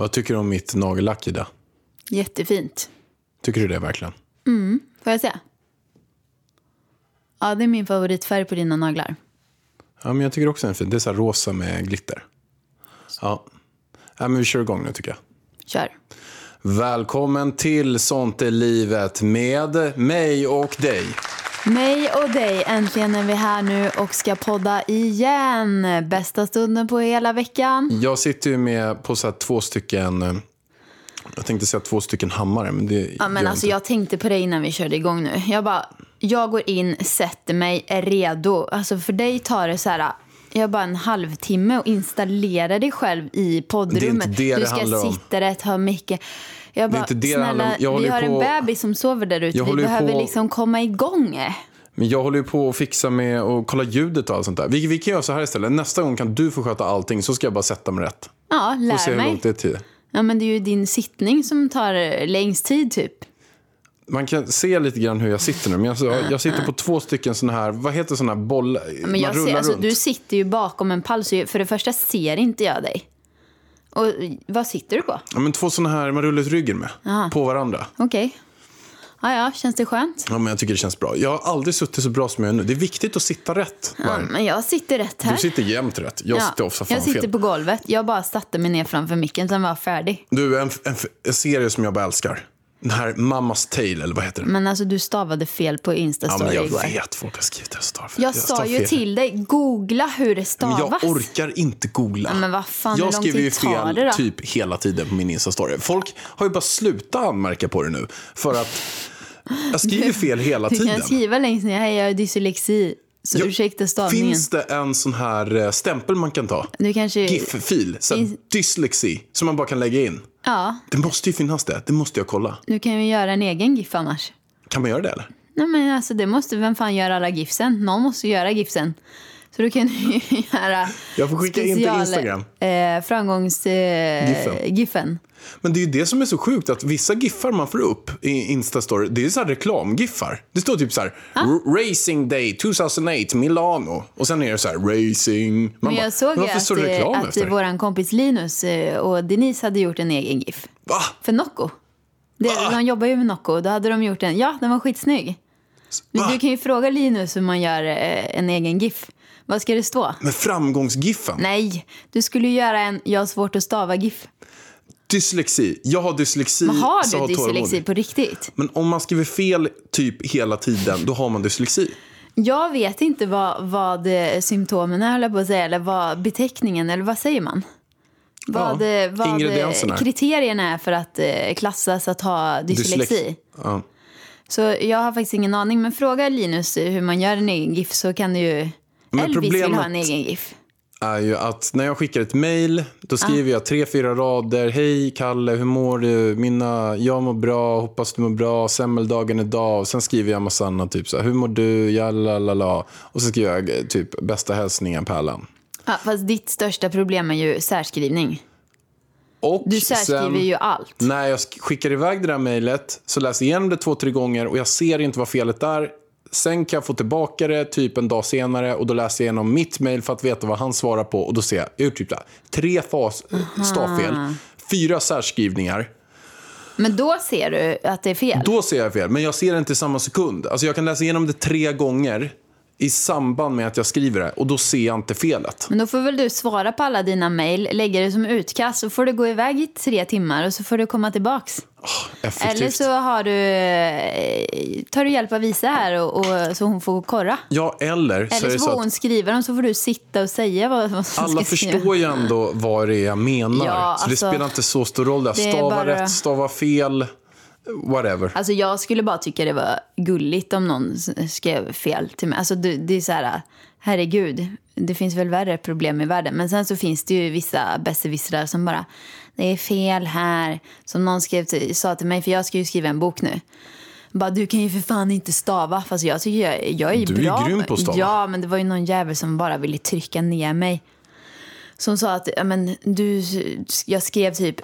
Vad tycker du om mitt nagellack, Ida? Jättefint. Tycker du det verkligen? Får jag se? Ja, det är min favoritfärg på dina naglar. Ja, men jag tycker också den är fin. Det är så rosa med glitter. Ja. ja men vi kör igång nu tycker jag. Kör. Välkommen till Sånt är livet med mig och dig. Mig och dig, äntligen är vi här nu och ska podda igen. Bästa stunden på hela veckan. Jag sitter ju med på så två stycken, jag tänkte säga två stycken hammare, men det Ja, men gör alltså, inte. jag tänkte på det innan vi körde igång nu. Jag bara, jag går in, sätter mig, är redo. Alltså för dig tar det så här, jag bara en halvtimme och installera dig själv i poddrummet. Det är inte det du det ska om. sitta rätt, ha mycket. Jag bara, inte det det handlar om. snälla, Jag vi har på- en bebis som sover där ute. Jag Vi behöver på- liksom komma igång. Men jag håller ju på att fixa med och kolla ljudet och allt sånt där. Vi, vi kan göra så här istället. Nästa gång kan du få sköta allting så ska jag bara sätta mig rätt. Ja, Och se lär hur långt det tar. Ja, men det är ju din sittning som tar längst tid typ. Man kan se lite grann hur jag sitter nu. Men jag, jag sitter på två stycken såna här, vad heter såna här bollar? Men Man jag rullar ser, alltså, runt. du sitter ju bakom en pall, så för det första ser inte jag dig. Och vad sitter du på? Ja, men två såna här man rullar ut ryggen med. På varandra. Okej. Ja, ja, känns det skönt? Ja, men jag tycker det känns bra. Jag har aldrig suttit så bra som jag gör nu. Det är viktigt att sitta rätt. Ja, men jag sitter rätt här. Du sitter jämt rätt. Jag Ja, sitter ofta fan jag sitter fel. på golvet. Jag bara satte mig ner framför micken, sen var jag färdig. Du, en, en, en serie som jag bara älskar. Den här Mammas Tale, eller vad heter den? Men alltså, du stavade fel på Ja, Insta-story men jag igår. vet. Folk har skrivit det. Jag, fel. Jag sa ju fel. till dig, googla hur det Men stavas. jag orkar inte googla. Ja, men vad fan, jag skriver ju fel det typ hela tiden på min Insta-story. Folk har ju bara slutat anmärka på det nu. För att jag skriver fel hela Du tiden. kan skriva längst ner, hej jag har dyslexi. Så Ja, ursäkta stavningen. Finns det en sån här eh, stämpel man kan ta? Du kanske... GIF-fil, dyslexi, som man bara kan lägga in. Ja, Det måste ju finnas det. Det måste jag kolla. du kan ju göra en egen GIF annars. Kan man göra det eller? Nej men alltså det måste, vem fan gör alla GIFsen? Någon måste göra GIFsen. Så du kan ju göra Jag får skicka in till Instagram. Eh, framgångs... Eh. Men det är ju det som är så sjukt att vissa giffar man får upp i Instastory, det är så här reklamgiffar. Det står typ så här, "R- Racing Day 2008 Milano. Och sen är det så här, racing. Man Men bara, jag såg ju varför att, står det reklam eh, att efter? vår kompis Linus eh, och Denise hade gjort en egen GIF. Va? För Nocco. Det, Va? de jobbar ju med Nocco. Då hade de gjort en. Ja, den var skitsnygg. Men? Du kan ju fråga Linus hur man gör eh, en egen GIF. Vad ska det stå? Med framgångsgiffen? Nej, du skulle ju göra en jag har svårt att stava GIF. Dyslexi. Jag har dyslexi. Men har du tålamod. dyslexi på riktigt? Men om man skriver fel typ hela tiden, då har man dyslexi. Jag vet inte vad, vad eh, symptomen är, på att säga, eller vad beteckningen, eller vad säger man? Vad, Ja, eh, vad eh, ingredienserna. kriterierna är för att eh, klassas att ha dyslexi. Dyslex- Ja. Så jag har faktiskt ingen aning, men fråga Linus eh, hur man gör en egen GIF så kan du ju... Men Elvis vill ha en problemet- egen GIF. är ju att när jag skickar ett mejl, då skriver jag tre, fyra rader. Hej Kalle, hur mår du? Mina, jag mår bra, hoppas du mår bra, semmeldagen idag. Och sen skriver jag massa annat, typ så här, hur mår du? Ja, la, la, la. Och så skriver jag eh, typ bästa hälsningar Pärlan. Ja, fast ditt största problem är ju särskrivning. Och Du särskriver sen, ju allt. När jag sk- skickar iväg det där mejlet så läser jag igenom det två, tre gånger och jag ser inte vad felet är. Sen kan jag få tillbaka det typ en dag senare och då läser jag igenom mitt mejl för att veta vad han svarar på och då ser jag, jag gjort typ tre fas, stavfel, fyra särskrivningar. Men då ser du att det är fel. Då ser jag fel, men jag ser det inte i samma sekund. Alltså jag kan läsa igenom det tre gånger i samband med att jag skriver det och då ser jag inte felet. Men då får väl du svara på alla dina mejl, lägga det som utkast, så får du gå iväg i tre timmar och så får du komma tillbaks. Effektivt. Eller så har du, eh, tar du hjälp av Visa här och, och, så hon får korra. Ja, eller så Eller det så så får hon skriva dem så får du sitta och säga vad, vad som alla ska skriva. förstår ju ändå vad det är jag menar. Ja, så det alltså, spelar inte så stor roll. Det Stava bara- rätt, stava fel. Whatever. Alltså jag skulle bara tycka det var gulligt om någon skrev fel till mig. Alltså det, det är så här, herregud, det finns väl värre problem i världen. Men sen så finns det ju vissa besserwissrar som bara, det är fel här. Som någon skrev till, sa till mig, för jag ska ju skriva en bok nu. Bara, du kan ju för fan inte stava. Fast jag tycker jag, jag är Du är ju bra. grym på att stava. Ja, men det var ju någon jävel som bara ville trycka ner mig. Som sa att, men du, jag skrev typ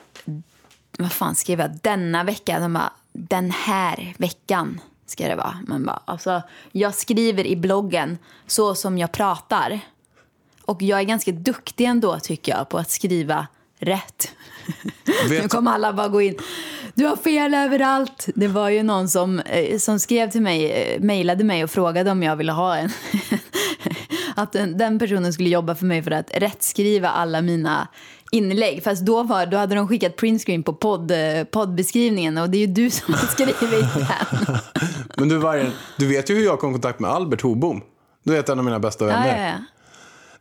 vad fan skrev jag denna vecka? De bara, den här veckan ska det vara. Man bara, alltså, jag skriver i bloggen så som jag pratar. Och jag är ganska duktig ändå tycker jag på att skriva rätt. Nu Vet, kommer alla bara gå in. Du har fel överallt. Det var ju någon som, eh, som skrev till mig, eh, mejlade mig och frågade om jag ville ha en. att den, den personen skulle jobba för mig för att rättskriva alla mina inlägg. Fast då, var, då hade de skickat printscreen på podd, eh, poddbeskrivningen och det är ju du som har skrivit den. men du, Vargen, du vet ju hur jag kom i kontakt med Albert Hobom. Du vet en av mina bästa Ja, vänner. ja, ja.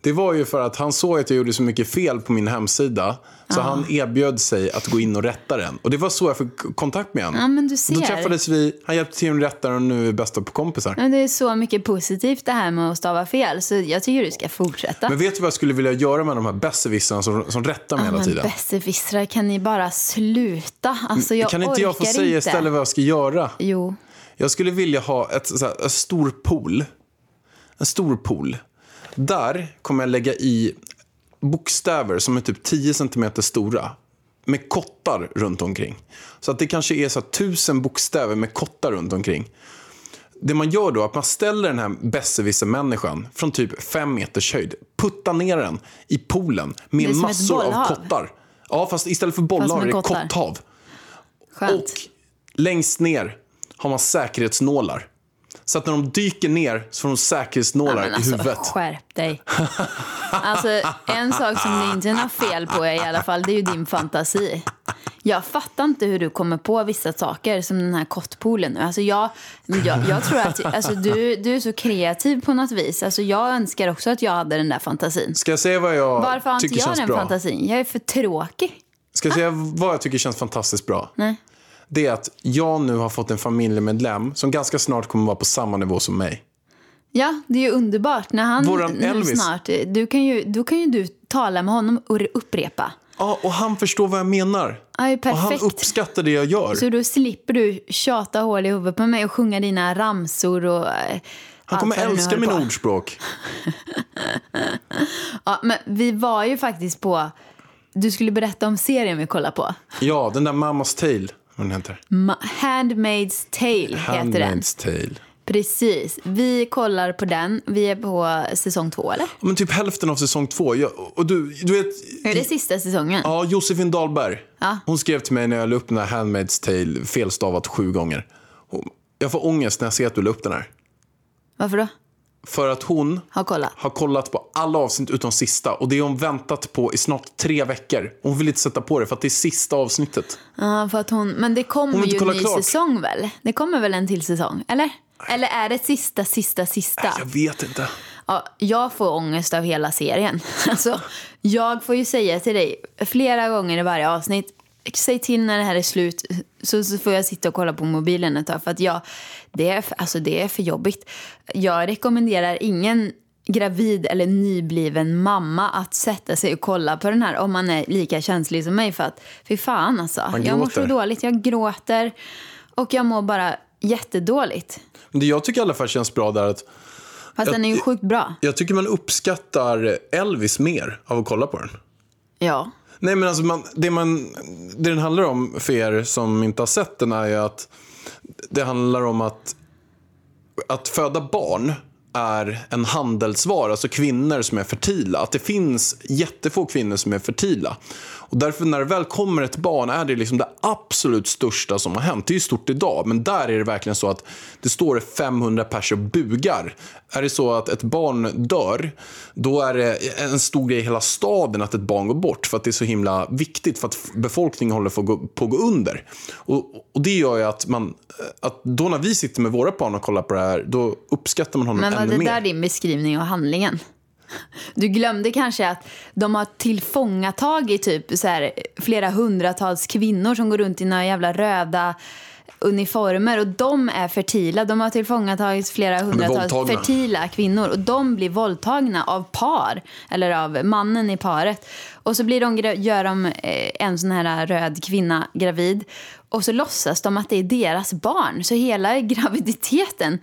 Det var ju för att han såg att jag gjorde så mycket fel på min hemsida. Så han erbjöd sig att gå in och rätta den. Och det var så jag fick kontakt med honom. Ja, men du ser. Då träffades vi, han hjälpte till att rätta den och nu är vi bästa på kompisar. Men det är så mycket positivt det här med att stava fel så jag tycker du ska fortsätta. Men vet du vad jag skulle vilja göra med de här besserwissrarna som, som rättar mig hela Men tiden? besserwissrar, kan ni bara sluta? Alltså jag kan inte jag få säga inte. istället vad jag ska göra? Jo. Jag skulle vilja ha ett, så här, en stor pool. En stor pool. Där kommer jag lägga i bokstäver som är typ 10 cm stora. Med kottar runt omkring. Så att det kanske är så tusen bokstäver med kottar runt omkring. Det man gör då är att man ställer den här besserwisser-människan från typ fem meters höjd. Puttar ner den i poolen med massor av kottar. Ja, fast istället för bollar är det kotthav. Skönt. Och längst ner har man säkerhetsnålar. Så att när de dyker ner så får de säkerhetsnålar i alltså, huvudet. skärp dig. Alltså, en sak som det inte något fel på i alla fall, det är ju din fantasi. Jag fattar inte hur du kommer på vissa saker som den här kottpoolen nu. Alltså jag, jag, jag tror att alltså du, du är så kreativ på något vis. Alltså jag önskar också att jag hade den där fantasin. Ska jag säga vad jag Varför har inte tycker jag känns den bra? fantasin? Jag är för tråkig. Ska jag säga vad jag tycker känns fantastiskt bra? Nej. Det är att jag nu har fått en familjemedlem som ganska snart kommer vara på samma nivå som mig. Ja, det är ju underbart. När han Våran nu Elvis. snart, du kan ju, då kan ju du tala med honom och upprepa. Ja, och han förstår vad jag menar. Är och han uppskattar det jag gör. Så då slipper du tjata hål i huvudet på mig och sjunga dina ramsor och eh, Han allt kommer nu älska mina ordspråk. Ja, men vi var ju faktiskt på... Du skulle berätta om serien vi kollar på. Ja, den där Mammas Tale, vad den heter. Ma- Handmaid's Tale heter den. Handmaid's Tale. Precis. Vi kollar på den. Vi är på säsong två, eller? Ja, Men typ hälften av säsong två. Jag, och du, du vet, Är det sista säsongen? Ja, Josefin Dahlberg. Ja. Hon skrev till mig när jag la upp den här Handmaid's Tale felstavat sju gånger. Jag får ångest när jag ser att du la upp den här. Varför då? För att hon Har kollat. har kollat på alla avsnitt utom sista. Och det har hon väntat på i snart tre veckor. Hon vill inte sätta på det för att det är sista avsnittet. Ja, för att hon... Men det kommer ju en ny klart. säsong, väl? Det kommer väl en till säsong? Eller? Eller är det sista, sista, sista? Jag vet inte. Ja, jag får ångest av hela serien. Alltså, jag får ju säga till dig flera gånger i varje avsnitt, säg till när det här är slut så, så får jag sitta och kolla på mobilen ett tag. För att jag, det, är, alltså, det är för jobbigt. Jag rekommenderar ingen gravid eller nybliven mamma att sätta sig och kolla på den här om man är lika känslig som mig. För att, fy fan alltså. Jag mår så dåligt. Jag gråter och jag mår bara jättedåligt. Det jag tycker i alla fall känns bra där att Fast den är ju sjukt bra. jag tycker man uppskattar Elvis mer av att kolla på den. Ja. Nej, men alltså man, det, man, det den handlar om för er som inte har sett den är ju att det handlar om att, att föda barn är en handelsvara, alltså kvinnor som är fertila. Att det finns jättefå kvinnor som är fertila. Och därför när det väl kommer ett barn är det liksom det absolut största som har hänt. Det är ju stort idag, men där är det verkligen så att det står 500 personer och bugar. Är det så att ett barn dör, då är det en stor grej i hela staden att ett barn går bort. För att det är så himla viktigt, för att befolkningen håller på att gå, under. Och, och det gör ju att man, att då när vi sitter med våra barn och kollar på det här, då uppskattar man honom Men var ännu det mer. där din beskrivning av handlingen? Du glömde kanske att de har tillfångatagit typ så här, flera hundratals kvinnor som går runt i några jävla röda uniformer och de är fertila. De har tillfångatagit flera hundratals fertila kvinnor och de blir våldtagna av par eller av mannen i paret. Och så blir de, gör de eh, en sån här röd kvinna gravid och så låtsas de att det är deras barn. Så hela graviditeten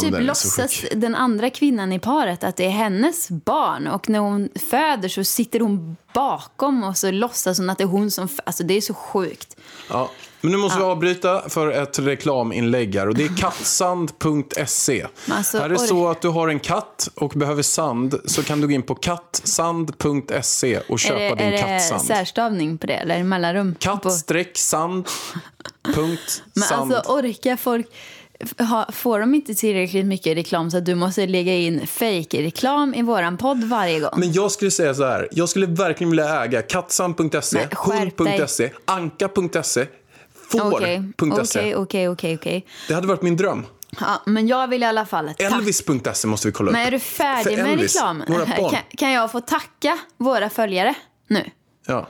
typ låtsas den andra kvinnan i paret att det är hennes barn. Och när hon föder så sitter hon bakom och så låtsas hon att det är hon som... Alltså det är så sjukt. Ja. Men nu måste vi avbryta för ett reklaminlägg här. Och det är kattsand.se. Men alltså, är det så att du har en katt och behöver sand så kan du gå in på kattsand.se och köpa det, din är det kattsand. särstavning på det eller mellanrum? Katt-sand. punkt Men sand. alltså orkar folk... Ha, får de inte tillräckligt mycket reklam så att du måste lägga in fake-reklam i våran podd varje gång? Men jag skulle säga så här. Jag skulle verkligen vilja äga dig. hund.se, anka.se, får.se. okej, okej, okej, okej. Det hade varit min dröm. Ja, Men jag vill i alla fall. Elvis.se måste vi kolla upp. Men är du färdig För med Elvis, reklamen? Våra barn. Kan, kan jag få tacka våra följare nu? Ja.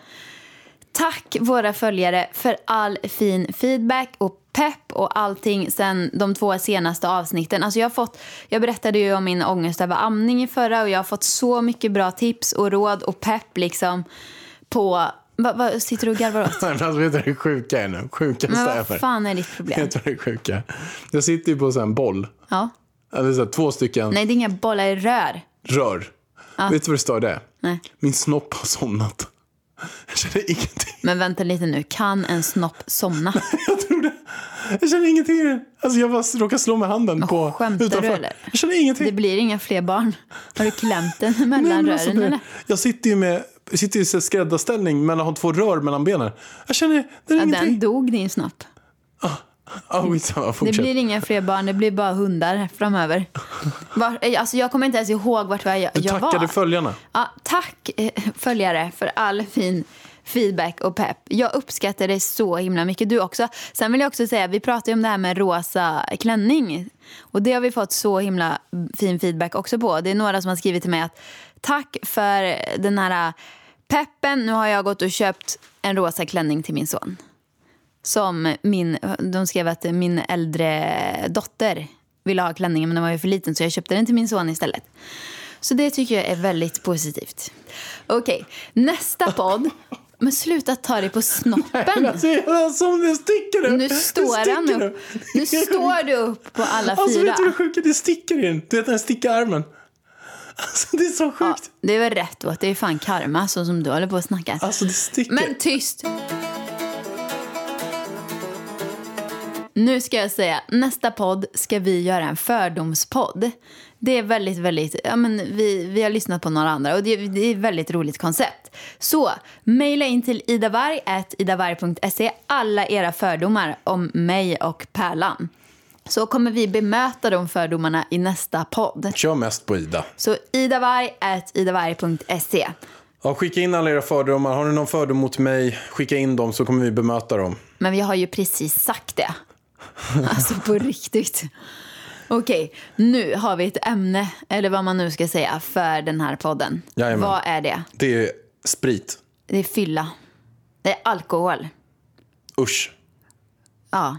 Tack våra följare för all fin feedback och pepp och allting sen de två senaste avsnitten. Alltså jag, har fått, jag berättade ju om min ångest över amning i förra och jag har fått så mycket bra tips och råd och pepp liksom på... Vad vad sitter du och garvar åt? Alltså, vet du det sjuka är nu? Sjukaste Men är vad fan är ditt problem? Du vad det sjuka är? Jag sitter ju på så en boll. Ja. Eller så här, två stycken Nej, det är inga bollar i rör. rör. Vet du vad det står där? Nej. Min snopp har somnat. Jag känner ingenting. Men vänta lite nu, kan en snopp somna? Jag känner ingenting i den. Alltså jag bara råkar slå med handen på skämtar du, eller? Jag känner ingenting. Det blir inga fler barn. Har du klämt den Nej, mellan men alltså, rören eller? jag sitter ju med jag sitter i skräddarställning mellan har två rör mellan benen. Jag känner, det är Ja, ingenting. den dog din snopp. Ah, skitsamma, Det blir inga fler barn, det blir bara hundar framöver. Var, alltså jag kommer inte ens ihåg vart jag, Du jag tackade var. följarna. Ja, tack eh, följare för all fin feedback och pepp. Jag uppskattar det så himla mycket. Du också. Sen vill jag också säga, vi pratade ju om det här med rosa klänning. Och det har vi fått så himla fin feedback också på. Det är några som har skrivit till mig att tack för den här peppen. Nu har jag gått och köpt en rosa klänning till min son. Som min, de skrev att min äldre dotter ville ha klänningen men den var ju för liten så jag köpte den till min son istället. Så det tycker jag är väldigt positivt. Okej, nästa podd. Men sluta ta dig på snoppen. Alltså, alltså, det sticker det. Nu Det står han upp. Nu står du upp på alla Alltså fyra. vet du hur sjukt det sticker i den? Du vet den sticker i armen. Alltså det är så Ja, sjukt. det är väl rätt att det är fan karma så som du håller på att snacka. Alltså det sticker. Men tyst! Nu ska jag säga, nästa podd ska vi göra en fördomspodd. Det är väldigt, väldigt, ja men vi, vi har lyssnat på några andra och det, det är ett väldigt roligt koncept. Så, mejla in till idavarg, idavarg.se alla era fördomar om mig och Pärlan. Så kommer vi bemöta de fördomarna i nästa podd. Kör mest på Ida. Så idavarg, idavarg.se. Ja, skicka in alla era fördomar. Har ni någon fördom mot mig, skicka in dem så kommer vi bemöta dem. Men vi har ju precis sagt det. Alltså på riktigt. Okej, nu har vi ett ämne, eller vad man nu ska säga, för den här podden. Jajamän. Vad är det? Det är sprit. Det är fylla. Det är alkohol. Usch. Ja,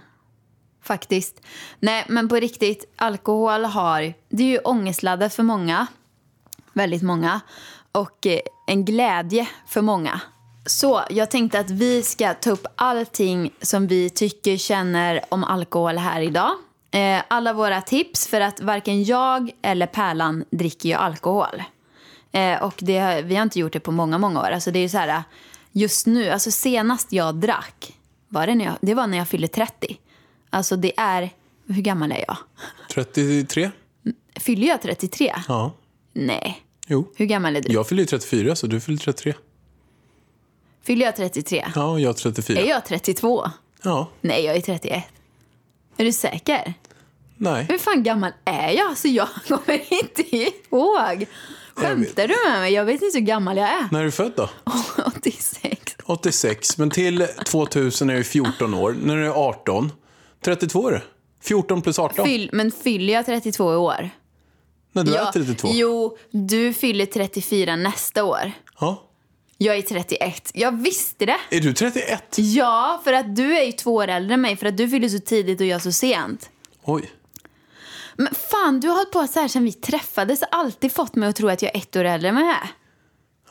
faktiskt. Nej, men på riktigt, alkohol har... Det är ju ångestladdat för många. Väldigt många. Och eh, en glädje för många. Så jag tänkte att vi ska ta upp allting som vi tycker, känner om alkohol här idag. Eh, alla våra tips, för att varken jag eller Pärlan dricker ju alkohol. Eh, och det, vi har inte gjort det på många, många år. Alltså det är så här, just nu, alltså senast jag drack, var det, när jag, det var när jag fyllde 30. Alltså det är, hur gammal är jag? 33? Fyller jag 33? Ja. Nej. Jo. Hur gammal är du? Jag fyller ju 34 så du fyller 33. Fyller jag 33? Ja, jag 34. Är jag 32? Ja. Nej, jag är 31. Är du säker? Nej. Hur fan gammal är jag? Alltså jag kommer inte ihåg. Skämtar du med mig? Jag vet inte hur gammal jag är. När är du född då? 86. 86. Men till 2000 är du 14 år. När du är 18. 32 är du. 14 plus 18. Fyll, men fyller jag 32 i år? När du Ja, är 32. Jo, du fyller 34 nästa år. Ja. Jag är 31. Jag visste det. Är du 31? Ja, för att du är ju två år äldre än mig. För att du fyller så tidigt och jag så sent. Oj. Men fan, du har hållit på så här sedan vi träffades. Alltid fått mig att tro att jag är ett år äldre än vad jag är.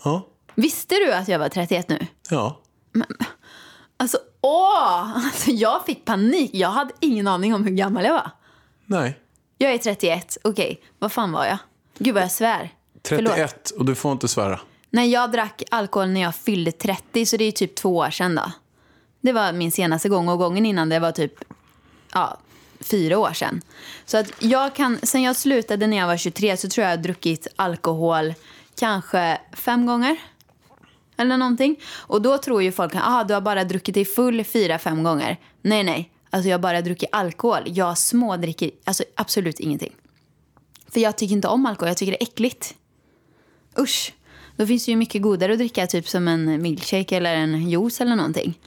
Ja. Visste du att jag var 31 nu? Ja. Alltså, åh! Alltså, jag fick panik. Jag hade ingen aning om hur gammal jag var. Nej. Jag är 31. Okej, vad fan var jag? Gud vad jag svär. Förlåt. 31 och du får inte svära. Nej, jag drack alkohol när jag fyllde 30, så det är typ två år sedan då. Det var min senaste gång och gången innan det var typ ja, fyra år sedan. Så att jag kan, sen jag slutade när jag var 23 så tror jag jag har druckit alkohol kanske fem gånger. Eller någonting. Och då tror ju folk att du har bara druckit dig full fyra, fem gånger. Nej, nej. Alltså jag har bara druckit alkohol. Jag smådricker alltså absolut ingenting. För jag tycker inte om alkohol, jag tycker det är äckligt. Usch. Då finns det ju mycket godare att dricka, typ som en milkshake eller en juice eller någonting.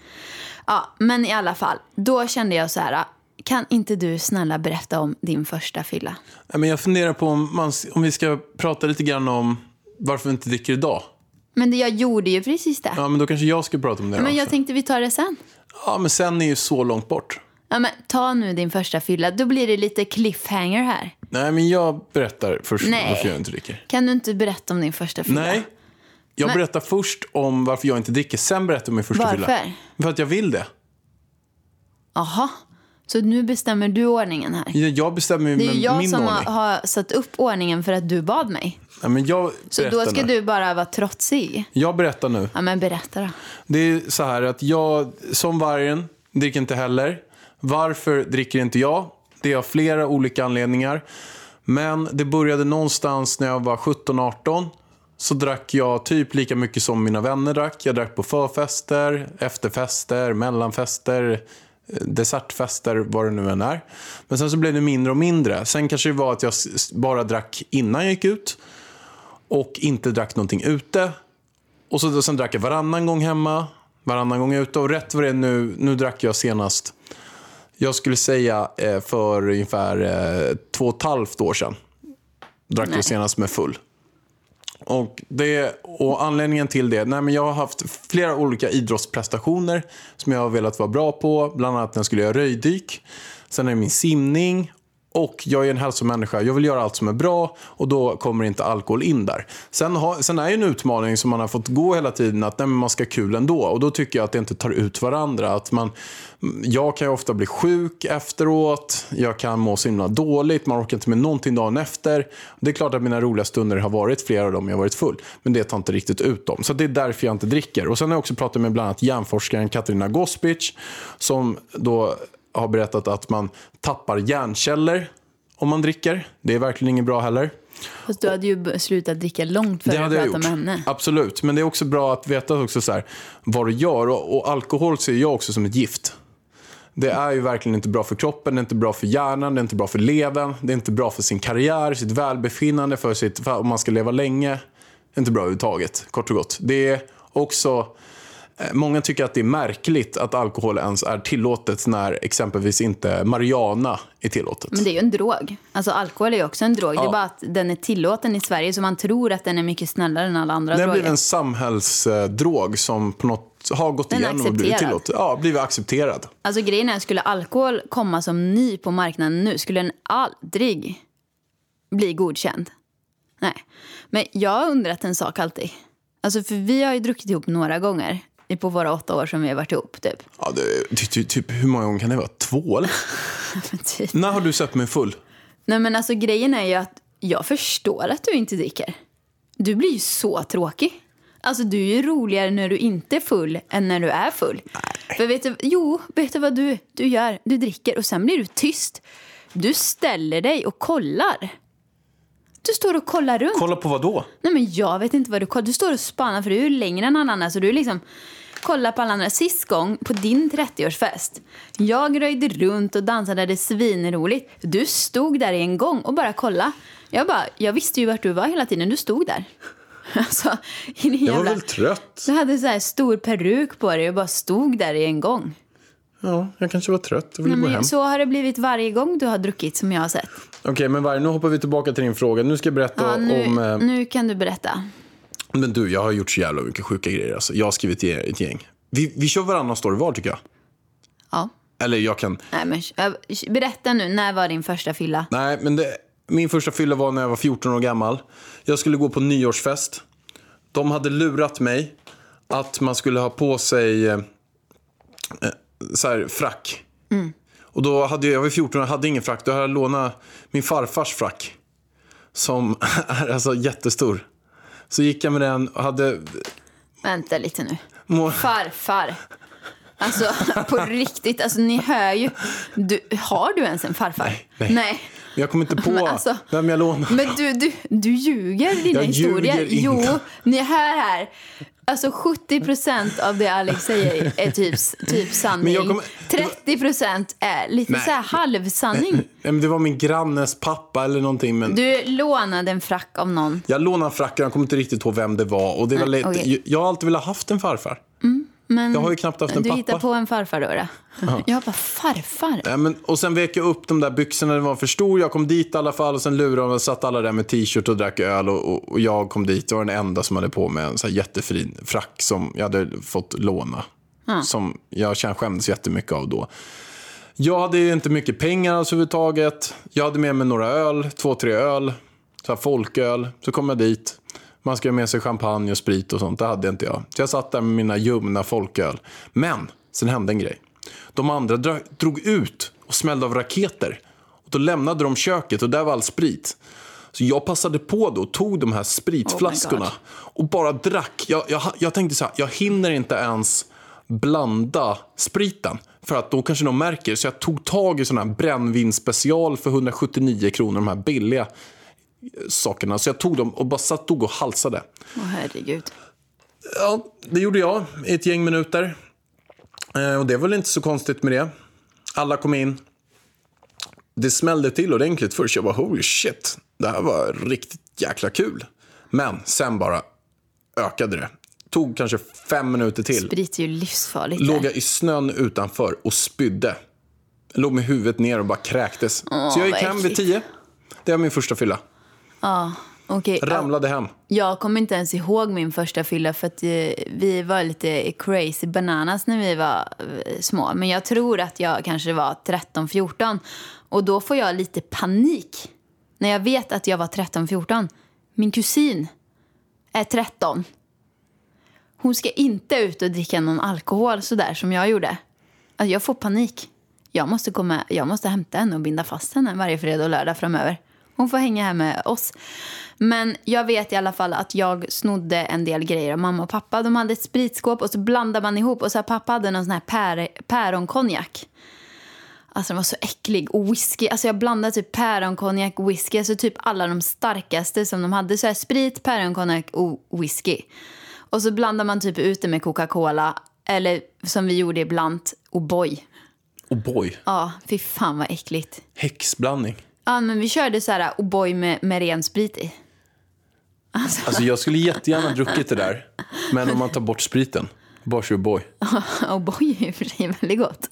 Ja, men i alla fall. Då kände jag så här, kan inte du snälla berätta om din första fylla? Men jag funderar på om, man, om vi ska prata lite grann om varför vi inte dricker idag. Men jag gjorde ju precis det. Ja, men då kanske jag ska prata om det men också. jag tänkte vi tar det sen. Ja, men sen är ju så långt bort. Ja, men ta nu din första fylla. Då blir det lite cliffhanger här. Nej, men jag berättar först Nej. varför jag inte dricker. Kan du inte berätta om din första fylla? Nej. Jag Men- berättar först om varför jag inte dricker, sen berättar jag om min första Varför? fylla. För att jag vill det. Jaha. Så nu bestämmer du ordningen här? Jag- Jag bestämmer ju Det är jag som ordning. har, satt upp ordningen för att du bad mig. Nej, men jag Så då ska nu. du bara vara trotsig. Jag berättar nu. Ja, men berätta då. Det är så här att jag, som vargen, dricker inte heller. Varför dricker inte jag? Det är av flera olika anledningar. Men det började någonstans när jag var 17-18. Så drack jag typ lika mycket som mina vänner drack. Jag drack på förfester, efterfester, mellanfester, dessertfester, vad det nu än är. Men sen så blev det mindre och mindre. Sen kanske det var att jag bara drack innan jag gick ut. Och inte drack någonting ute. Och så, sen drack jag varannan gång hemma, varannan gång ute. Och rätt vad det är nu, nu drack jag senast, jag skulle säga eh, för ungefär eh, två och ett halvt år sedan. Drack Nej. jag senast med full. Och, det, och anledningen till det, nej men jag har haft flera olika idrottsprestationer som jag har velat vara bra på. Bland annat när jag skulle göra röjdyk. Sen är det min simning. Och jag är en hälsomänniska. Jag vill göra allt som är bra och då kommer inte alkohol in där. Sen, ha, sen är ju en utmaning som man har fått gå hela tiden att nej, man ska ha kul ändå. Och då tycker jag att det inte tar ut varandra. Att man, jag kan ju ofta bli sjuk efteråt. Jag kan må så himla dåligt. Man orkar inte med någonting dagen efter. Det är klart att mina roliga stunder har varit flera av dem jag har varit full. Men det tar inte riktigt ut dem. Så det är därför jag inte dricker. Och sen har jag också pratat med bland annat hjärnforskaren Katarina Gospic. Som då har berättat att man tappar hjärnceller om man dricker. Det är verkligen inget bra heller. Fast du hade ju slutat dricka långt före att prata med henne. Absolut. Men det är också bra att veta också så här, vad du gör. Och, och alkohol ser jag också som ett gift. Det är ju verkligen inte bra för kroppen, det är inte bra för hjärnan, det är inte bra för levern, det är inte bra för sin karriär, sitt välbefinnande, för sitt, för om man ska leva länge. Det är inte bra överhuvudtaget, kort och gott. Det är också... eh, Många tycker att det är märkligt att alkohol ens är tillåtet när exempelvis inte marijuana är tillåtet. Men det är ju en drog. Alltså alkohol är ju också en drog. Det Ja. är bara att den är tillåten i Sverige så man tror att den är mycket snällare än alla andra Det har droger. blivit en samhällsdrog som på något har gått Den igenom och blivit tillåten. Ja, blivit accepterad. Alltså grejen är, skulle alkohol komma som ny på marknaden nu skulle den aldrig bli godkänd. Nej. Men jag har undrat en sak alltid. Alltså för vi har ju druckit ihop några gånger på våra åtta år som vi har varit ihop typ. Ja, det, ty, ty, typ, hur många gånger kan det vara? Två eller? Typ. När har du sett mig full? Nej men alltså grejen är ju att jag förstår att du inte dricker. Du blir ju så tråkig. Alltså du är ju roligare när du inte är full än när du är full. För vet du, jo, vet du vad du, du gör? Du dricker och sen blir du tyst. Du ställer dig och kollar. Du står och kollar runt. Kolla på vad då? Nej men jag vet inte vad du kollar. Du står och spanar för du är längre än alla andra. Så du liksom kollar på alla andra. Sist gång på din 30-årsfest. Jag röjde runt och dansade. Det svinroligt. Du stod där i en gång och bara kolla. Jag bara, jag visste ju vart du var hela tiden. Du stod där. Alltså, i Jag var väl trött. Du hade så här stor peruk på dig och bara stod där i en gång. Ja, jag kanske var trött. Jag ville Nej, gå hem. så har det blivit varje gång du har druckit som jag har sett. Okej, men Varg, nu hoppar vi tillbaka till din fråga. Nu ska jag berätta Ja, nu, om... Eh, nu kan du berätta. Men du, jag har gjort så jävla mycket sjuka grejer. Alltså. Jag har skrivit ett gäng. Vi, vi kör varannan story var tycker jag. Ja. Eller jag kan... Nej, men, berätta nu, när var din första fylla? Nej, men det, min första fylla var när jag var 14 år gammal. Jag skulle gå på nyårsfest. De hade lurat mig att man skulle ha på sig eh, eh, så här, frack. Och då hade jag, jag var 14 och hade ingen frack. Då hade jag lånat min farfars frack. Som är alltså jättestor. Så gick jag med den och hade... Vänta lite nu. Må, Farfar. Alltså på riktigt, alltså ni hör ju. Du, har du ens en farfar? Nej, nej. jag kom inte på Men alltså- vem jag lånade. Men du, du, du ljuger dina Jag historier. ljuger inte. Jo, ni hör här. Alltså 70 procent av det Alex säger är typ, typ sanning. Kommer- 30 procent är lite Nej. så här halvsanning. Nej, men det var min grannes pappa eller någonting. Men Du lånade en frack av någon. Jag lånade fracken, jag kommer inte riktigt ihåg vem det var. Och det var Nej, lite, okej. jag, har alltid velat haft en farfar. Men Jag har ju knappt haft en du pappa. hittar på en farfar då? då. Jag bara, farfar? Ja, men, och sen vek jag upp de där byxorna, det var för stor. Jag kom dit i alla fall och sen lurade de och satt alla där med t-shirt och drack öl. Och, och, och jag kom dit och var den enda som hade på mig en så här jättefin frack som jag hade fått låna. Som jag skämdes jättemycket av då. Jag hade ju inte mycket pengar alls överhuvudtaget. Jag hade med mig några öl, två, tre öl. Så här folköl. Så kom jag dit. Man ska ha med sig champagne och sprit och sånt. Det hade inte jag. Så jag satt där med mina ljumna folköl. Men sen hände en grej. De andra dra- drog ut och smällde av raketer. Och då lämnade de köket och där var all sprit. Så jag passade på då och tog de här spritflaskorna Oh och bara drack. Jag, jag, jag tänkte så här, jag hinner inte ens blanda spriten. För att då kanske de märker. Så jag tog tag i sån här brännvinsspecial för 179 kronor. De här billiga sakerna. Så jag tog dem och bara satt och halsade. Åh herregud. Ja, det gjorde jag i ett gäng minuter. Eh, och det var väl inte så konstigt med det. Alla kom in. Det smällde till ordentligt först. Jag bara holy shit. Det här var riktigt jäkla kul. Men sen bara ökade det. Tog kanske fem minuter till. Sprit är ju livsfarligt. Låg jag i snön utanför och spydde. Låg med huvudet ner och bara kräktes. så jag gick hem vid tio. Det var min första fylla. Ja, okej. Ja. Ramlade hem. Jag kommer inte ens ihåg min första fylla för att eh, vi var lite crazy bananas när vi var eh, små. Men jag tror att jag kanske var 13-14 och då får jag lite panik när jag vet att jag var 13-14. Min kusin är 13. Hon ska inte ut och dricka någon alkohol sådär som jag gjorde. Alltså jag får panik. Jag måste, komma, jag måste hämta henne och binda fast henne varje fredag och lördag framöver. Hon får hänga här med oss. Men jag vet i alla fall att jag snodde en del grejer av mamma och pappa. De hade ett spritskåp och så blandade man ihop. Och så pappa hade någon sån här pär, päronkonjak. Alltså den var så äcklig. Och whisky. Alltså jag blandade typ päronkonjak och whisky. Alltså typ alla de starkaste som de hade. Så här sprit, päronkonjak och whisky. Och så blandar man typ ut det med Coca-Cola. Eller som vi gjorde ibland, O'boy. Och boy, Ja, fy fan vad äckligt. häxblandning. Ja, men vi körde så här O'boy med, med ren sprit i. Alltså jag skulle jättegärna druckit det där. Men om man tar bort spriten. Bara kör boy. O'boy är i och för sig väldigt gott.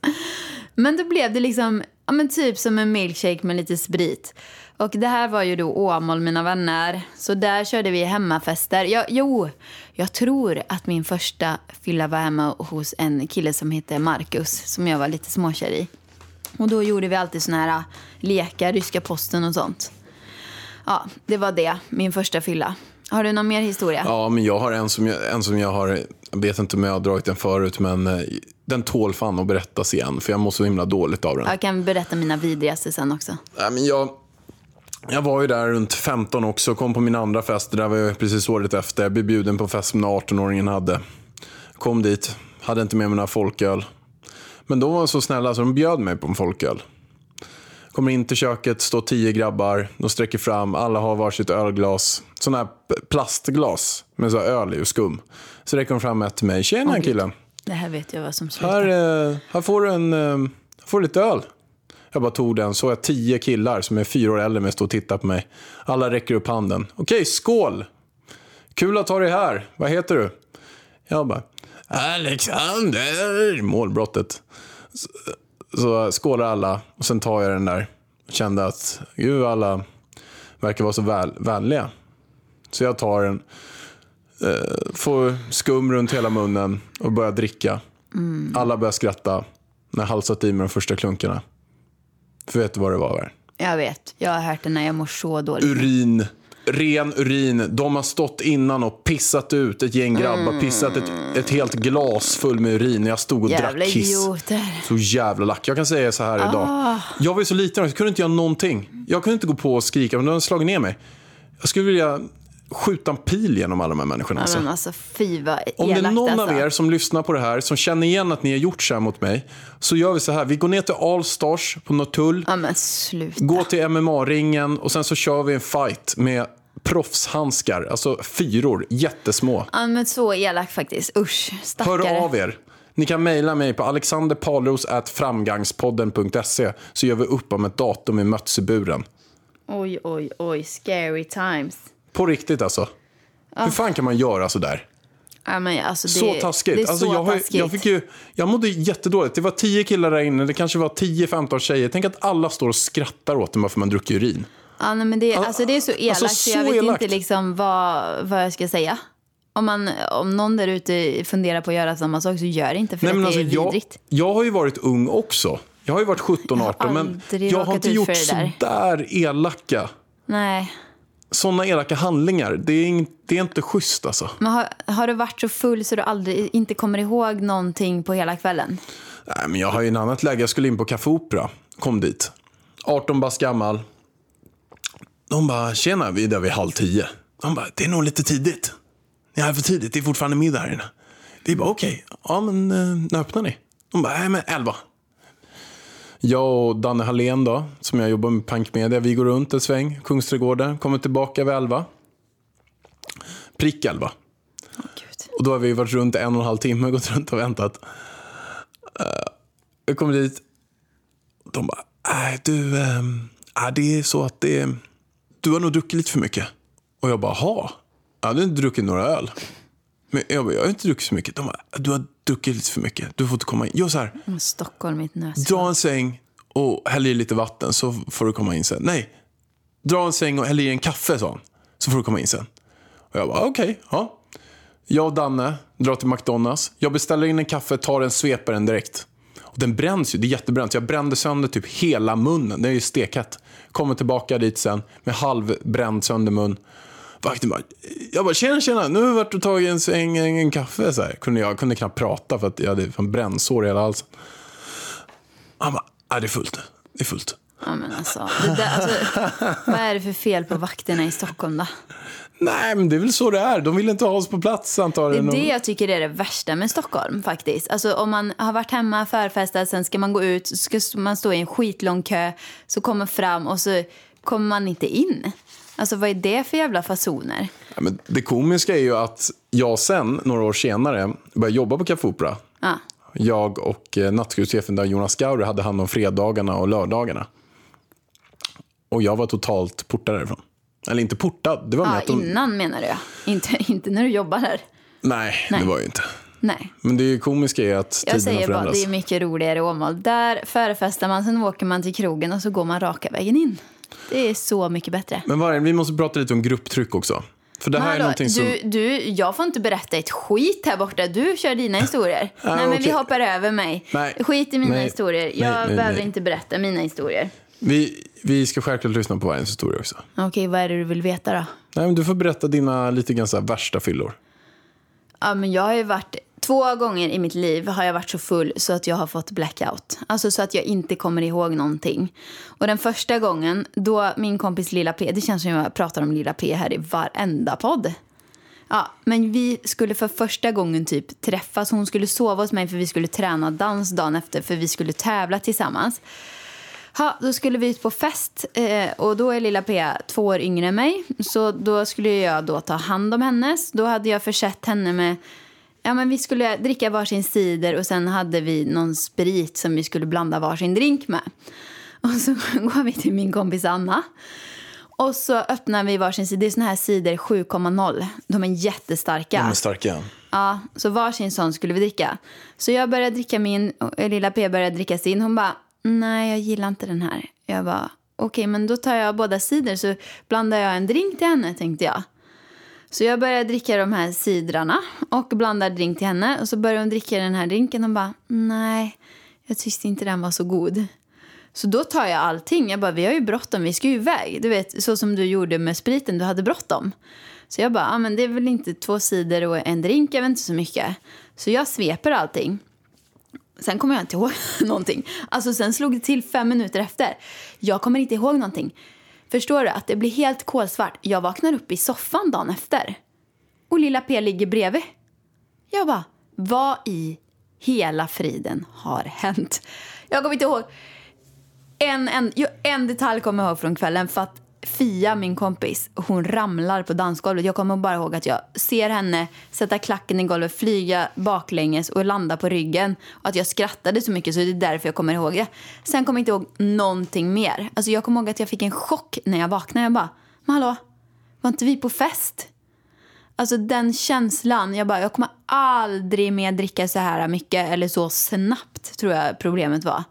Men då blev det liksom, ja men typ som en milkshake med lite sprit. Och det här var ju då Åmål, mina vänner. Så där körde vi hemmafester. Jag, jo, jag tror att min första fylla var hemma hos en kille som hette Marcus, som jag var lite småkär i. Och då gjorde vi alltid såna här äh, lekar, ryska posten och sånt. Ja, det var det, min första fylla. Har du någon mer historia? Ja, men jag har en som jag, en som jag har, jag vet inte om jag har dragit den förut, men eh, den tål fan att berättas igen. För jag mår så himla dåligt av den. Jag kan berätta mina vidrigaste sen också. Nej, men jag, jag var ju där runt 15 också, kom på min andra fest. Det där var ju precis året efter. Jag blev bjuden på fest som den 18-åringen hade. Kom dit, hade inte med mig några folköl. Men de var så snälla så de bjöd mig på en folköl. Kommer in till köket, står tio grabbar. De sträcker fram, alla har varsitt ölglas. Sådana här plastglas med så öl i och skum. Så räcker de fram ett till mig. Tjena gud. killen. Det här vet jag vad som slutar. Här, eh, här får du en, eh, här får du lite öl. Jag bara tog den, så jag tio killar som är fyra år äldre med stå och tittar på mig. Alla räcker upp handen. Okej, skål! Kul att ha dig här. Vad heter du? Jag bara, Alexander! Målbrottet. Så, så skålar alla och sen tar jag den där. Kände att, gud alla verkar vara så väl, vänliga. Så jag tar en, Eh, får skum runt hela munnen och börjar dricka. Alla börjar skratta när jag halsat i mig de första klunkarna. För vet du vad det var? Där? Jag vet, jag har hört det när jag mår så dåligt. Urin. Ren urin. De har stått innan och pissat ut ett gäng grabbar. Pissat ett, ett helt glas full med urin. när Jag stod och Jävla drack kiss. idioter. Så jävla lack. Jag kan säga så här Ah. idag. Jag var ju så liten, jag kunde inte göra någonting. Jag kunde inte gå på och skrika, men de hade slagit ner mig. Jag skulle vilja skjuta en pil genom alla de här människorna. Ja, Alltså. men alltså fy vad Om det är elakt någon alltså. av er som lyssnar på det här, som känner igen att ni har gjort så här mot mig, så gör vi så här. Vi går ner till Allstars på Norrtull, Ja går till MMA-ringen och sen så kör vi en fight med proffshandskar, alltså fyror, jättesmå. Ja men så elakt faktiskt. Usch, stackare. Hör av er. Ni kan mejla mig på alexanderpalros.framgangspodden.se så gör vi upp om ett datum i Mötseburen. Oj, oj, oj. Scary times. På riktigt alltså. Hur fan kan man göra så där? Ja, men alltså, det, Så taskigt. Det är alltså, så jag, har, ju- taskigt. jag, fick ju, jag mådde jättedåligt. Det var tio killar där inne, det kanske var 10-15 tjejer. Tänk att alla står och skrattar åt en bara för man druckit urin. Ja, nej, men det, alltså, det är så elakt alltså, så jag vet elakt. inte liksom vad, vad jag ska säga. Om, man, om någon där ute funderar på att göra samma sak så gör det inte för Nej, att det alltså, är jag, vidrigt. jag har ju varit ung också. Jag har ju varit 17-18 men jag har inte gjort för det så där. där elaka, Nej. Sådana elaka handlingar. Det är, in, det är inte schysst alltså. Men har, har du varit så full så du aldrig inte kommer ihåg någonting på hela kvällen? Nej, men jag har ju en annat läge. Jag skulle in på Café Opera. Kom dit. 18 bast gammal. De bara, tjena, vi är där vid halv tio. De bara, det är nog lite tidigt. Ni är här för tidigt, det är fortfarande middag här inne. Vi bara, okej, ja men eh, när öppnar ni? De bara, nej men elva. Jag och Danne Hallén då, som jag jobbar med Pank Media, vi går runt en sväng, Kungsträdgården, kommer tillbaka vid elva. Prick elva. Gud. Och då har vi varit runt en och en halv timme, gått runt och väntat. Uh, jag kommer dit. De bara, nej du, ehm, äh, det är så att det, du har nog druckit lite för mycket. Och jag bara, ha? Jag hade inte druckit några öl. Men jag bara, jag har inte druckit så mycket. De bara, du har druckit lite för mycket. Du får inte komma in. Gör så här, Mm, Stockholm, mitt nös. dra en säng och häll i lite vatten så får du komma in sen. Nej, dra en säng och häll i en kaffe, sa han. Så får du komma in sen. Och jag bara, okej, ja. Jag och Danne drar till McDonalds. Jag beställer in en kaffe, tar en sveparen direkt. Och den bränns ju, det är jättebränt. Jag brände sönder typ hela munnen. Den är ju stekhett. Kommer tillbaka dit sen med halvbränd sönder mun. Vakten bara, jag bara tjena tjena, nu varit och tagit en sväng, en, en kaffe. Så här. Kunde jag kunde knappt prata för att jag hade fan brännsår i hela halsen. Han bara, nej det är fullt. Det är fullt. Ja, men alltså, där, alltså, vad är det för fel på vakterna i Stockholm då? Nej, men det är väl så det är. De vill inte ha oss på plats Det är antagligen. det jag tycker är det värsta med Stockholm faktiskt. Alltså om man har varit hemma, förfestat, sen ska man gå ut, så ska man stå i en skitlång kö, så kommer fram och så kommer man inte in. Alltså vad är det för jävla fasoner? Ja, men det komiska är ju att jag sen, några år senare, började jobba på Café Opera. Ja. Jag och eh, nattklubbschefen där, Jonas Gauri, hade hand om fredagarna och lördagarna. Och jag var totalt portad därifrån. Eller inte portad, det var att de... innan menar du. Inte, inte när du jobbar här. Nej, Nej. det var ju inte. Nej. Men det komiska är att Jag tiden har säger bara, förändrats. det är mycket roligare i Åmål. Där förfestar man, sen åker man till krogen och så går man raka vägen in. Det är så mycket bättre. Men Vargen, vi måste prata lite om grupptryck också. För det här är Hallå, någonting som... du, du, jag får inte berätta ett skit här borta. Du kör dina historier. Ah, nej, men vi okej. hoppar över mig. Nej. Skit i mina Nej. historier. Jag nej, behöver nej. inte berätta mina historier. Vi, vi ska självklart lyssna på Vargens historia också. Okej, vad är det du vill veta då? Nej, men du får berätta dina lite grann värsta fyllor. Ja, men jag har ju varit... Två gånger i mitt liv har jag varit så full så att jag har fått blackout. Alltså så att jag inte kommer ihåg någonting. Och den första gången, då min kompis Lilla P, det känns som jag pratar om Lilla P här i varenda podd. Ja, men vi skulle för första gången typ träffas. Hon skulle sova hos mig för vi skulle träna dans dagen efter för vi skulle tävla tillsammans. Ja, då skulle vi ut på fest eh, och då är lilla P två år yngre än mig. Så då skulle jag då ta hand om hennes. Då hade jag försett henne med Ja, men vi skulle dricka varsin cider och sen hade vi någon sprit som vi skulle blanda varsin drink med. Och så går vi till min kompis Anna. Och så öppnar vi varsin cider. Det är såna här cider 7,0. De är jättestarka. De är starka. Ja, så varsin sån skulle vi dricka. Så jag började dricka min och lilla P började dricka sin. Hon bara, nej jag gillar inte den här. Jag bara, okej men då tar jag båda sidor så blandar jag en drink till henne tänkte jag. Så jag börjar dricka de här sidrarna och blandar drink till henne. Och så börjar hon dricka den här drinken och bara, nej, jag tyckte inte den var så god. Så då tar jag allting. Jag bara, vi har ju bråttom, vi ska ju iväg. Du vet, så som du gjorde med spriten, du hade bråttom. Så jag bara, ah, men det är väl inte två sidor och en drink, jag vet inte så mycket. Så jag sveper allting. Sen kommer jag inte ihåg någonting. Alltså sen slog det till fem minuter efter. Jag kommer inte ihåg någonting. Förstår du? Att det blir helt kolsvart. Jag vaknar upp i soffan dagen efter. Och lilla P ligger bredvid. Jag bara, vad i hela friden har hänt? Jag kommer inte ihåg. En, en, en detalj kommer jag ihåg från kvällen. För att Fia, min kompis, hon ramlar på dansgolvet. Jag kommer bara ihåg att jag ser henne sätta klacken i golvet, flyga baklänges och landa på ryggen. Och att jag skrattade så mycket så det är därför jag kommer ihåg det. Sen kommer jag inte ihåg någonting mer. Alltså jag kommer ihåg att jag fick en chock när jag vaknade. Jag bara, men hallå, var inte vi på fest? Alltså den känslan, jag bara, jag kommer aldrig mer dricka så här mycket eller så snabbt tror jag problemet var.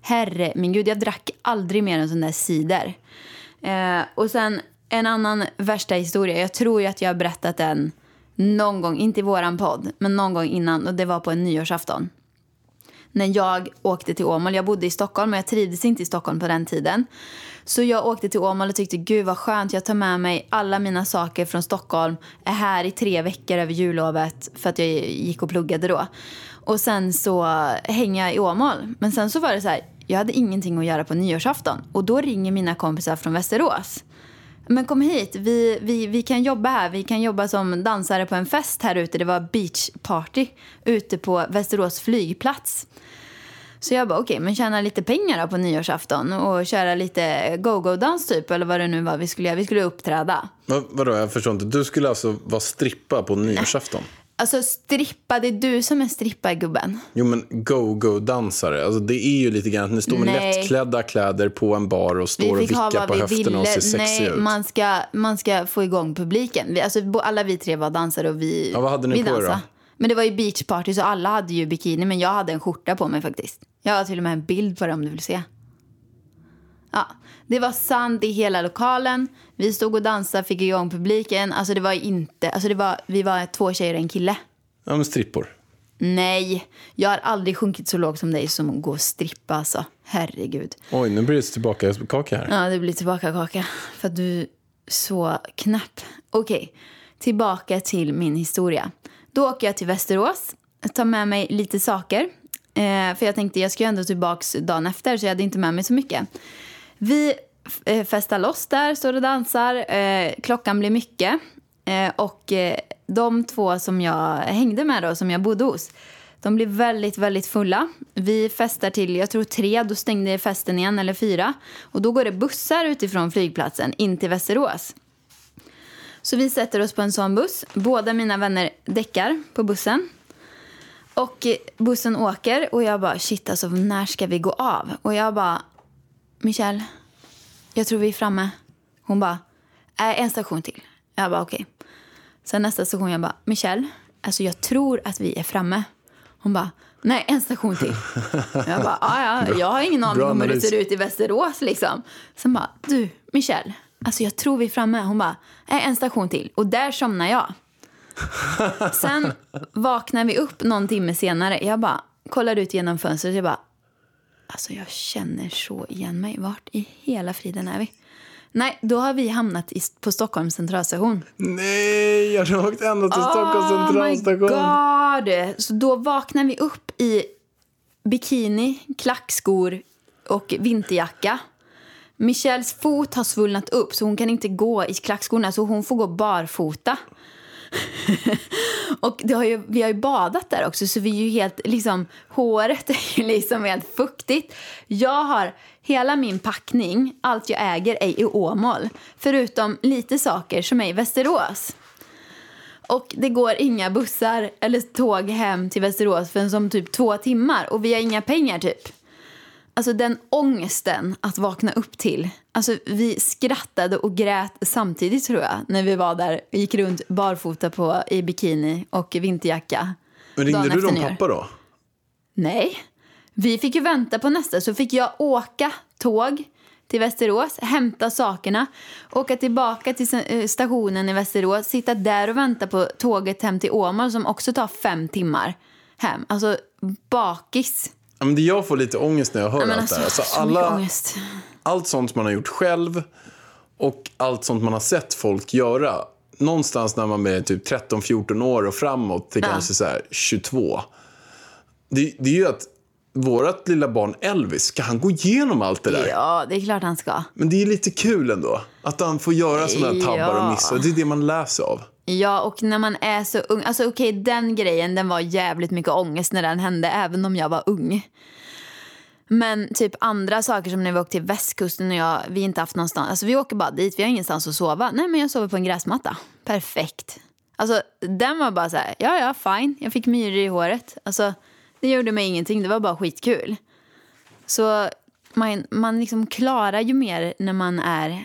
Herre min gud, jag drack aldrig mer en sån där cider. Eh, och sen en annan värsta historia. Jag tror ju att jag har berättat den någon gång, inte i våran podd, men någon gång innan. Och det var på en nyårsafton. När jag åkte till Åmål. Jag bodde i Stockholm men jag trivdes inte i Stockholm på den tiden. Så jag åkte till Åmål och tyckte gud vad skönt. Jag tar med mig alla mina saker från Stockholm. Är här i tre veckor över jullovet för att jag gick och pluggade då. Och sen så hänger jag i Åmål. Men sen så var det så här, jag hade ingenting att göra på nyårsafton. Och då ringer mina kompisar från Västerås. Men kom hit, vi, vi, vi kan jobba här. Vi kan jobba som dansare på en fest här ute. Det var beachparty ute på Västerås flygplats. Så jag bara, okej, okay, men tjäna lite pengar då på nyårsafton och köra lite go-go-dans typ, eller vad det nu var vi skulle göra. Vi skulle uppträda. Vad, vadå, jag förstår inte. Du skulle alltså vara strippa på nyårsafton? Alltså strippa, det är du som är strippargubben. Jo men go-go-dansare, alltså det är ju lite grann att ni står med Nej. lättklädda kläder på en bar och står och vickar på vi höfterna och ville. ser sexiga ut. man ska, man ska få igång publiken. Vi, alltså, alla vi tre var dansare och vi, Ja, vad hade ni vi på er då? dansade. Men det var ju beachparty så alla hade ju bikini men jag hade en skjorta på mig faktiskt. Jag har till och med en bild på det om du vill se. Ja, det var sand i hela lokalen. Vi stod och dansade, fick igång publiken. Alltså det var inte, alltså det var, vi var två tjejer och en kille. Ja men strippor. Nej, jag har aldrig sjunkit så lågt som dig som att gå och strippa alltså. Herregud. Oj, nu blir det tillbaka kaka här. Ja, det blir tillbaka kaka. För att du är så knäpp. Okej, tillbaka till min historia. Då åker jag till Västerås. Tar med mig lite saker. Eh, för jag tänkte jag ska ju ändå tillbaka dagen efter så jag hade inte med mig så mycket. Vi eh, festar loss där, står och dansar. Eh, klockan blir mycket. Eh, och eh, de två som jag hängde med då, som jag bodde hos, de blir väldigt, väldigt fulla. Vi festar till, jag tror tre, då stängde festen igen, eller fyra. Och då går det bussar utifrån flygplatsen in till Västerås. Så vi sätter oss på en sån buss. Båda mina vänner däckar på bussen. Och bussen åker och jag bara, shit alltså när ska vi gå av? Och jag bara, Michelle, jag tror vi är framme. Hon bara, äh, en station till. Jag bara, okej. Sen nästa station, jag bara, Michelle, alltså jag tror att vi är framme. Hon bara, nej, en station till. Jag bara, ja, ja, jag har ingen aning om hur det ser ut i Västerås liksom. Sen bara, du, Michelle, alltså jag tror vi är framme. Hon bara, nej, en station till. Och där somnar jag. Sen vaknar vi upp någon timme senare. Jag bara kollar ut genom fönstret. Jag bara, alltså jag känner så igen mig. Vart i hela friden är vi? Nej, då har vi hamnat i, på Stockholms centralstation. Nej, jag har åkt ända till Stockholms Oh my centralstation. god! Så då vaknar vi upp i bikini, klackskor och vinterjacka. Michelles fot har svullnat upp så hon kan inte gå i klackskorna så hon får gå barfota. och det har ju, vi har ju badat där också så vi är ju helt, liksom, håret är ju liksom helt fuktigt. Jag har hela min packning, allt jag äger är i Åmål. Förutom lite saker som är i Västerås. Och det går inga bussar eller tåg hem till Västerås förrän som typ två timmar. Och vi har inga pengar typ. Alltså den ångesten att vakna upp till. Alltså vi skrattade och grät samtidigt tror jag. När vi var där och gick runt barfota på, i bikini och vinterjacka. Men ringde du dem pappa då? Nej. Vi fick ju vänta på nästa. Så fick jag åka tåg till Västerås, hämta sakerna, åka tillbaka till eh, stationen i Västerås, sitta där och vänta på tåget hem till Åmål som också tar fem timmar hem. Alltså bakis. Men det jag får lite ångest när jag hör Ja, allt det här. alltså, Alltså, alla, allt sånt man har gjort själv och allt sånt man har sett folk göra. Någonstans när man är typ 13-14 år och framåt till Ja. kanske så här 22. Det, det är ju att vårt lilla barn Elvis, ska han gå igenom allt det där? Ja, det är klart han ska. Men det är lite kul ändå. Att han får göra sådana här tabbar och Ja. missar. Det är det man läser av. Ja, och när man är så ung. Alltså okej, den grejen den var jävligt mycket ångest när den hände, även om jag var ung. Men typ andra saker som när vi åkte till västkusten och jag, vi inte haft någonstans, alltså vi åker bara dit, vi har ingenstans att sova. Nej men jag sover på en gräsmatta. Perfekt. Alltså den var bara så här, ja ja fine, jag fick myror i håret. Alltså det gjorde mig ingenting, det var bara skitkul. Så man, man liksom klarar ju mer när man är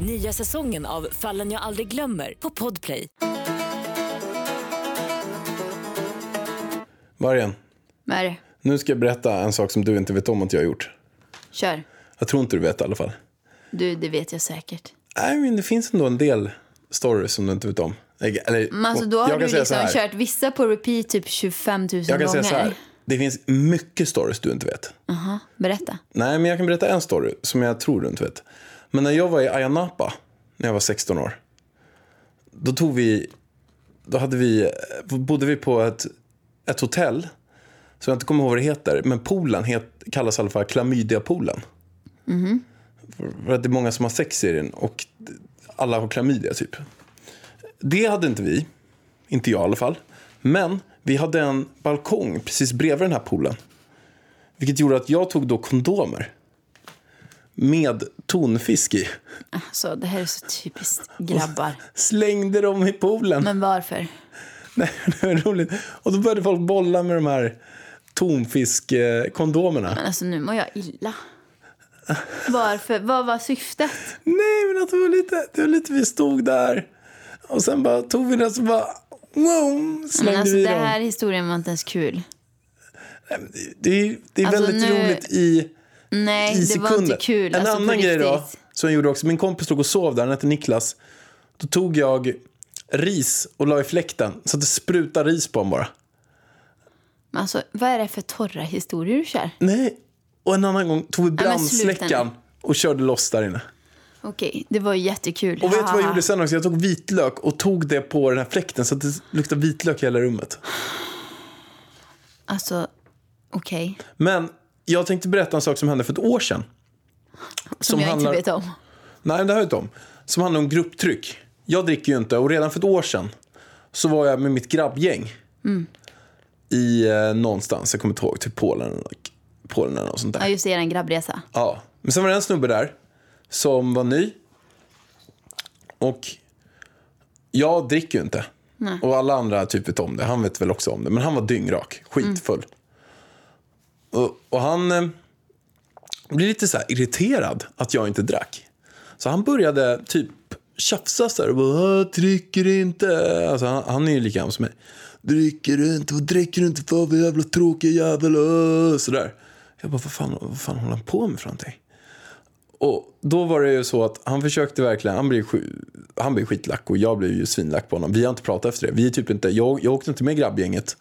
Nya säsongen av Fallen jag aldrig glömmer på Podplay. Vargen, Vad är det? nu ska jag berätta en sak som du inte vet om att jag har gjort. Kör. Jag tror inte du vet i alla fall. Du, det vet jag säkert. Nej, men det finns ändå en del stories som du inte vet om. Eller, Men alltså, då har jag du liksom kört vissa på repeat typ 25 000 Jag kan gånger. säga så här. Det finns mycket stories du inte vet. Aha, berätta. Nej, men jag kan berätta en story som jag tror du inte vet. Men när jag var i Ayia Napa, när jag var 16 år. Då tog vi, då hade vi, bodde vi på ett, ett hotell. som jag inte kommer ihåg vad det heter. Men poolen het, kallas i alla fall klamydiapoolen. För, för att det är många som har sex i den och alla har klamydia typ. Det hade inte vi. Inte jag i alla fall. Men vi hade en balkong precis bredvid den här poolen. Vilket gjorde att jag tog då kondomer. Med tonfisk i. Alltså, det här är så typiskt grabbar. Slängde dem i poolen. Men varför? Nej, det var roligt. Och då började folk bolla med de här tonfiskkondomerna. Men alltså nu mår jag illa. Varför? Vad var syftet? Nej, men att det var lite, det var lite, vi stod där. Och sen bara tog vi den så bara, wow, slängde Men alltså, vi det dem. här historien var inte ens kul. Det är, det är Alltså, väldigt nu- roligt i, Nej, i det var sekunder. inte kul. En alltså, annan grej då, som jag gjorde också. Min kompis låg och sov där, han hette Niklas. Då tog jag ris och la i fläkten så att det sprutade ris på honom bara. Men Alltså, vad är det för torra historier du kör? Nej. Och en annan gång tog vi brandsläckaren och körde loss där inne. Okej, det var jättekul. Och vet du vad jag gjorde sen också? Jag tog vitlök och tog det på den här fläkten så att det luktade vitlök i hela rummet. Alltså, okej. Men jag tänkte berätta en sak som hände för ett år sedan. Som, jag handlar- inte vet om. Nej, det har jag inte om. Som handlar om grupptryck. Jag dricker ju inte och redan för ett år sedan så var jag med mitt grabbgäng. Mm. I eh, någonstans, jag kommer inte ihåg, typ Polen, Polen eller något sånt där. Ja, just det, en grabbresa. Ja, men sen var det en snubbe där som var ny. Och jag dricker ju inte. Och alla andra typ vet om det. Han vet väl också om det. Men han var dyngrak, skitfull. Och, och han eh, blev lite så här irriterad att jag inte drack. Så han började typ tjafsa så här. Och bara, äh, dricker inte? Alltså, han, han är ju lika gammal som mig. Dricker du inte? Vad dricker du inte för? Vad jävla tråkig jävel? Äh. Sådär. Jag bara, vad fan, vad fan håller han på med för någonting? Och då var det ju så att han försökte verkligen, han blev, han blev skitlack och jag blev ju svinlack på honom. Vi har inte pratat efter det. Vi är typ inte, jag, jag åkte inte med grabbgänget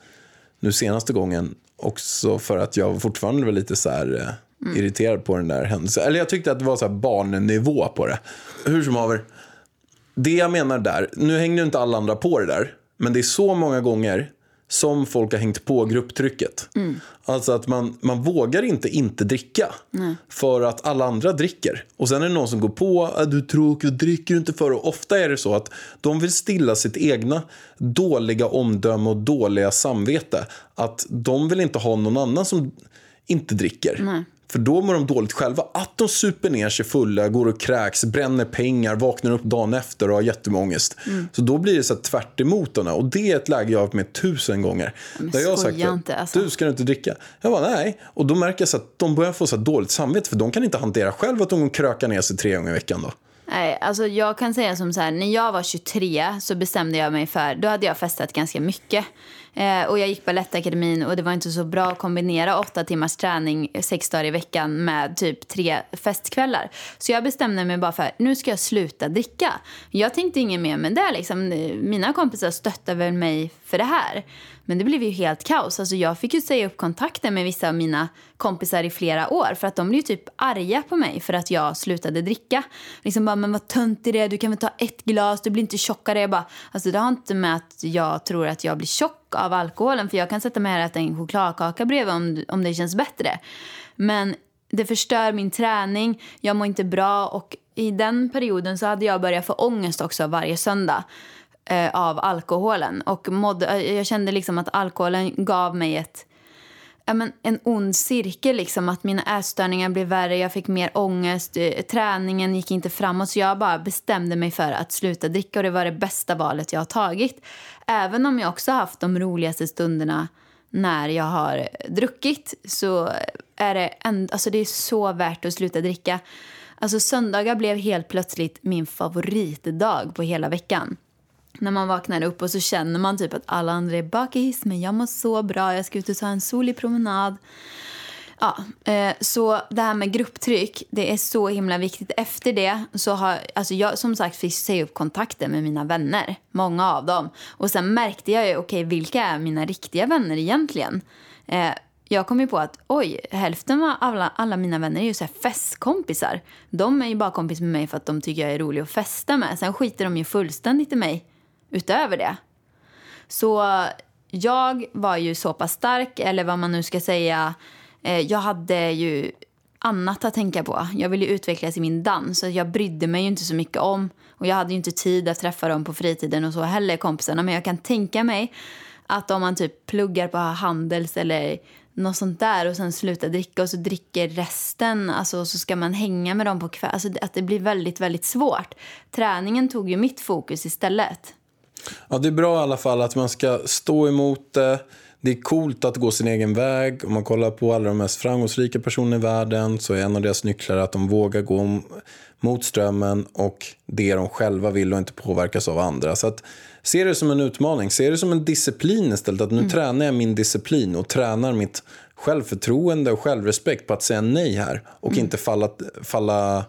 nu senaste gången också för att jag fortfarande var lite så här mm. irriterad på den där händelsen. Eller jag tyckte att det var så här barnnivå på det. Hur som haver, det jag menar där, nu hängde ju inte alla andra på det där, men det är så många gånger som folk har hängt på grupptrycket. Alltså att man, man vågar inte inte dricka för att alla andra dricker. Och sen är det någon som går på, "Ah, du är tråkig, och dricker du inte för. Och ofta är det så att de vill stilla sitt egna dåliga omdöme och dåliga samvete. Att de vill inte ha någon annan som inte dricker. För då mår de dåligt själva. Att de super ner sig fulla, går och kräks, bränner pengar, vaknar upp dagen efter och har jättemångest. Mm. Så då blir det så tvärt emot dem. Och det är ett läge jag har varit med tusen gånger. Men där jag har sagt inte, alltså. du ska du inte dricka? Jag bara nej. Och då märker jag så att de börjar få så dåligt samvete för de kan inte hantera själv att de krökar ner sig tre gånger i veckan då. Nej, alltså jag kan säga som så här, när jag var 23 så bestämde jag mig för, då hade jag festat ganska mycket. Eh, och jag gick Balettakademin och det var inte så bra att kombinera åtta timmars träning sex dagar i veckan med typ tre festkvällar. Så jag bestämde mig bara för, nu ska jag sluta dricka. Jag tänkte inget mer med det liksom. Mina kompisar stöttade väl mig för det här. Men det blev ju helt kaos. Alltså jag fick ju säga upp kontakten med vissa av mina kompisar i flera år för att de blev ju typ arga på mig för att jag slutade dricka. Liksom bara, men vad tönt är det? Du kan väl ta ett glas, du blir inte tjockare. Jag bara, alltså det har inte med att jag tror att jag blir tjock av alkoholen för jag kan sätta mig här och äta en chokladkaka bredvid om, om det känns bättre. Men det förstör min träning, jag mår inte bra och i den perioden så hade jag börjat få ångest också varje söndag eh, av alkoholen. Och mådde, eh, jag kände liksom att alkoholen gav mig ett, ja, men en ond cirkel. Liksom, att mina ätstörningar blev värre, jag fick mer ångest, eh, träningen gick inte framåt. Så jag bara bestämde mig för att sluta dricka och det var det bästa valet jag har tagit. Även om jag också har haft de roligaste stunderna när jag har druckit så är det, en, alltså det är så värt att sluta dricka. Alltså söndagar blev helt plötsligt min favoritdag på hela veckan när man vaknar upp och så känner man typ att alla andra är bakis men jag mår så bra, jag ska ut och ta en solig promenad. Ja, eh, så det här med grupptryck, det är så himla viktigt. Efter det så har alltså jag som sagt fick säga upp kontakten med mina vänner, många av dem. Och sen märkte jag ju, okej, okay, vilka är mina riktiga vänner egentligen? Eh, jag kom ju på att oj, hälften av alla, alla mina vänner är ju så här festkompisar. De är ju bara kompis med mig för att de tycker jag är rolig att festa med. Sen skiter de ju fullständigt i mig utöver det. Så jag var ju så pass stark, eller vad man nu ska säga. Eh, jag hade ju annat att tänka på. Jag ville utvecklas i min dans, så jag brydde mig ju inte så mycket om. Och jag hade ju inte tid att träffa dem på fritiden och så heller, kompisarna. Men jag kan tänka mig att om man typ pluggar på Handels eller något sånt där och sen slutar dricka och så dricker resten, alltså så ska man hänga med dem på kväll. Alltså att det blir väldigt, väldigt svårt. Träningen tog ju mitt fokus istället. Ja, det är bra i alla fall att man ska stå emot det. Det är coolt att gå sin egen väg. Om man kollar på alla de mest framgångsrika personerna i världen så är en av deras nycklar att de vågar gå mot strömmen och det de själva vill och inte påverkas av andra. Så att se det som en utmaning, se det som en disciplin istället. Att nu mm. tränar jag min disciplin och tränar mitt självförtroende och självrespekt på att säga nej här och mm. inte falla, falla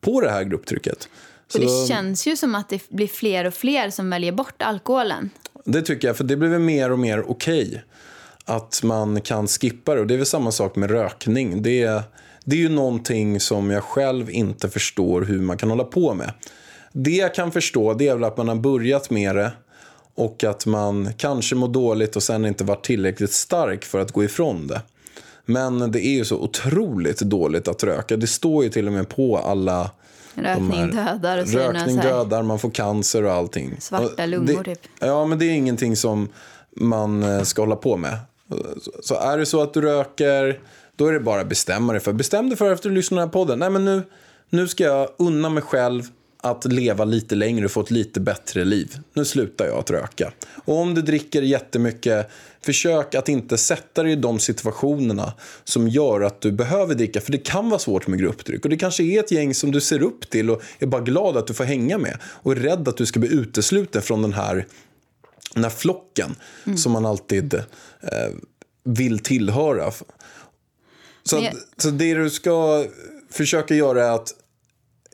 på det här grupptrycket. För det känns ju som att det blir fler och fler som väljer bort alkoholen. Det tycker jag, för det blir mer och mer okej. Okay att man kan skippa det. Och det är väl samma sak med rökning. Det är, det är ju någonting som jag själv inte förstår hur man kan hålla på med. Det jag kan förstå det är väl att man har börjat med det och att man kanske mår dåligt och sen inte varit tillräckligt stark för att gå ifrån det. Men det är ju så otroligt dåligt att röka. Det står ju till och med på alla Rökning dödar. Och rökning dödar, man får cancer och allting. Svarta lungor det, typ. Ja, men det är ingenting som man eh, ska hålla på med. Så är det så att du röker, då är det bara att bestämma dig för. Bestäm dig för efter att du lyssnar på den här podden. Nej, men nu, nu ska jag unna mig själv att leva lite längre och få ett lite bättre liv. Nu slutar jag att röka. Och om du dricker jättemycket, försök att inte sätta dig i de situationerna som gör att du behöver dricka. För det kan vara svårt med gruppdryck. Och det kanske är ett gäng som du ser upp till och är bara glad att du får hänga med. Och är rädd att du ska bli utesluten från den här, den här flocken mm. som man alltid eh, vill tillhöra. Så, att, så det du ska försöka göra är att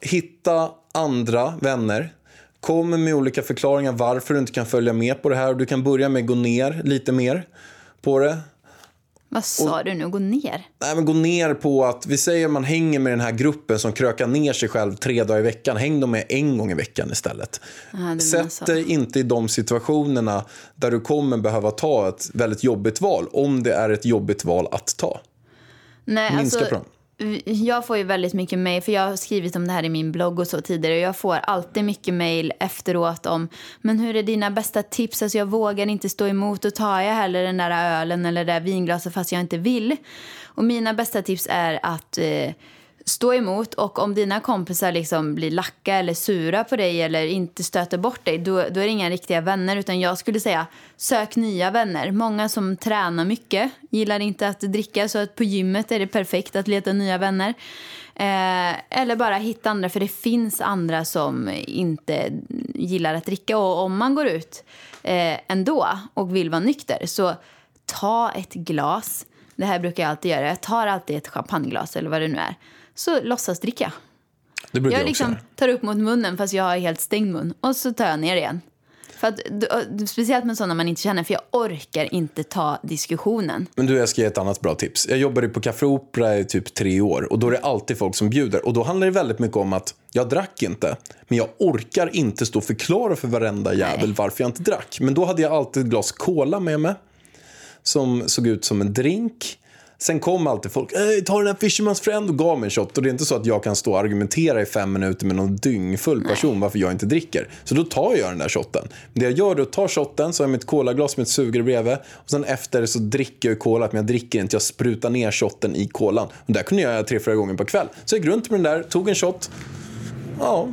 hitta andra vänner. Kom med olika förklaringar varför du inte kan följa med på det här. Du kan börja med att gå ner lite mer på det. Vad sa och, du nu? Gå ner? Nej, men gå ner på att vi säger att man hänger med den här gruppen som krökar ner sig själv tre dagar i veckan. Häng dem med en gång i veckan istället. Ah, Sätt dig inte i de situationerna där du kommer behöva ta ett väldigt jobbigt val. Om det är ett jobbigt val att ta. Nej, Minska alltså, på dem jag får ju väldigt mycket mejl, för jag har skrivit om det här i min blogg och så tidigare. Och jag får alltid mycket mejl efteråt om, men hur är dina bästa tips? Alltså jag vågar inte stå emot och tar jag hellre den där ölen eller det där vinglaset fast jag inte vill. Och mina bästa tips är att eh, stå emot och om dina kompisar liksom blir lacka eller sura på dig eller inte stöter bort dig då, då är det inga riktiga vänner utan jag skulle säga sök nya vänner. Många som tränar mycket gillar inte att dricka så att på gymmet är det perfekt att leta nya vänner. Eh, eller bara hitta andra för det finns andra som inte gillar att dricka och om man går ut eh, ändå och vill vara nykter så ta ett glas. Det här brukar jag alltid göra. Jag tar alltid ett champagneglas eller vad det nu är så låtsas dricka. Det brukar Jag jag, liksom också tar upp mot munnen fast jag har helt stängd mun. Och så tar jag ner igen. För att, speciellt med sådana man inte känner, för jag orkar inte ta diskussionen. Men du, jag ska ge ett annat bra tips. Jag jobbade på Café Opera i typ tre år och då är det alltid folk som bjuder. Och då handlar det väldigt mycket om att jag drack inte, men jag orkar inte stå och förklara för varenda jävel varför jag inte drack. Men då hade jag alltid ett glas cola med mig som såg ut som en drink. Sen kom alltid folk, "Ey, ta den här Fisherman's Friend och gav mig en shot. Och det är inte så att jag kan stå och argumentera i fem minuter med någon dyngfull person varför jag inte dricker. Så då tar jag den där shotten. Det jag gör är att ta shotten, så har jag mitt colaglas med ett sugrör bredvid. Och sen efter så dricker jag cola, men jag dricker inte. Jag sprutar ner shotten i kolan. Och där kunde jag göra tre, fyra gånger per kväll. Så jag gick runt med den där, tog en shot. Ja,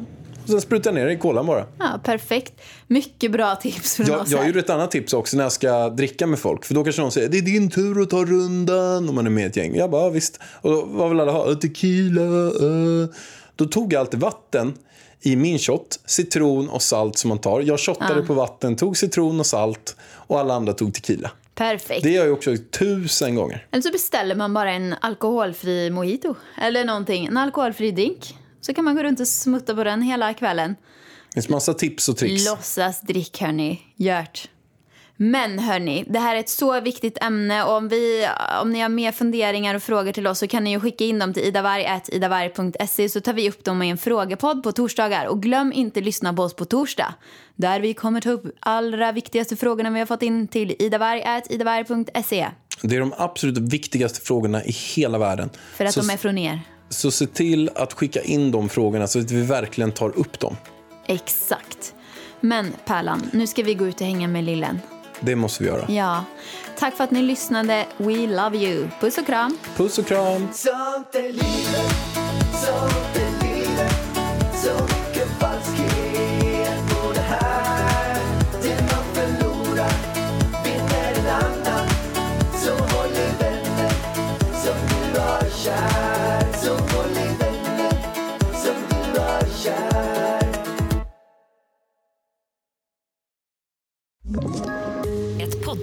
och sen sprutade jag ner det i kolan bara. Ja, perfekt. Mycket bra tips från Jag, oss jag gjorde ett annat tips också när jag ska dricka med folk. För då kanske någon säger det är din tur att ta rundan om man är med i ett gäng. Jag bara, ja, visst. Och då, vad vill alla ha? Tequila. Uh. Då tog jag alltid vatten i min shot, citron och salt som man tar. Jag shottade på vatten, tog citron och salt och alla andra tog tequila. Perfekt. Det gör jag också tusen gånger. Eller så beställer man bara en alkoholfri mojito. Eller någonting. En alkoholfri drink. Så kan man gå runt och smutta på den hela kvällen. Det finns massa tips och tricks. Låtsas drick, hörni. Gjort. Men hörni, det här är ett så viktigt ämne och om, vi, om ni har mer funderingar och frågor till oss så kan ni ju skicka in dem till idavarg.idavarg.se så tar vi upp dem i en frågepodd på torsdagar. Och glöm inte lyssna på oss på torsdag där vi kommer ta upp allra viktigaste frågorna vi har fått in till idavarg.idavarg.se Det är de absolut viktigaste frågorna i hela världen. för att så, de är från er. Så se till att skicka in de frågorna så att vi verkligen tar upp dem. Exakt. Men Pärlan, nu ska vi gå ut och hänga med lillen. Det måste vi göra. Ja. Tack för att ni lyssnade. We love you. Puss och kram. Puss och kram!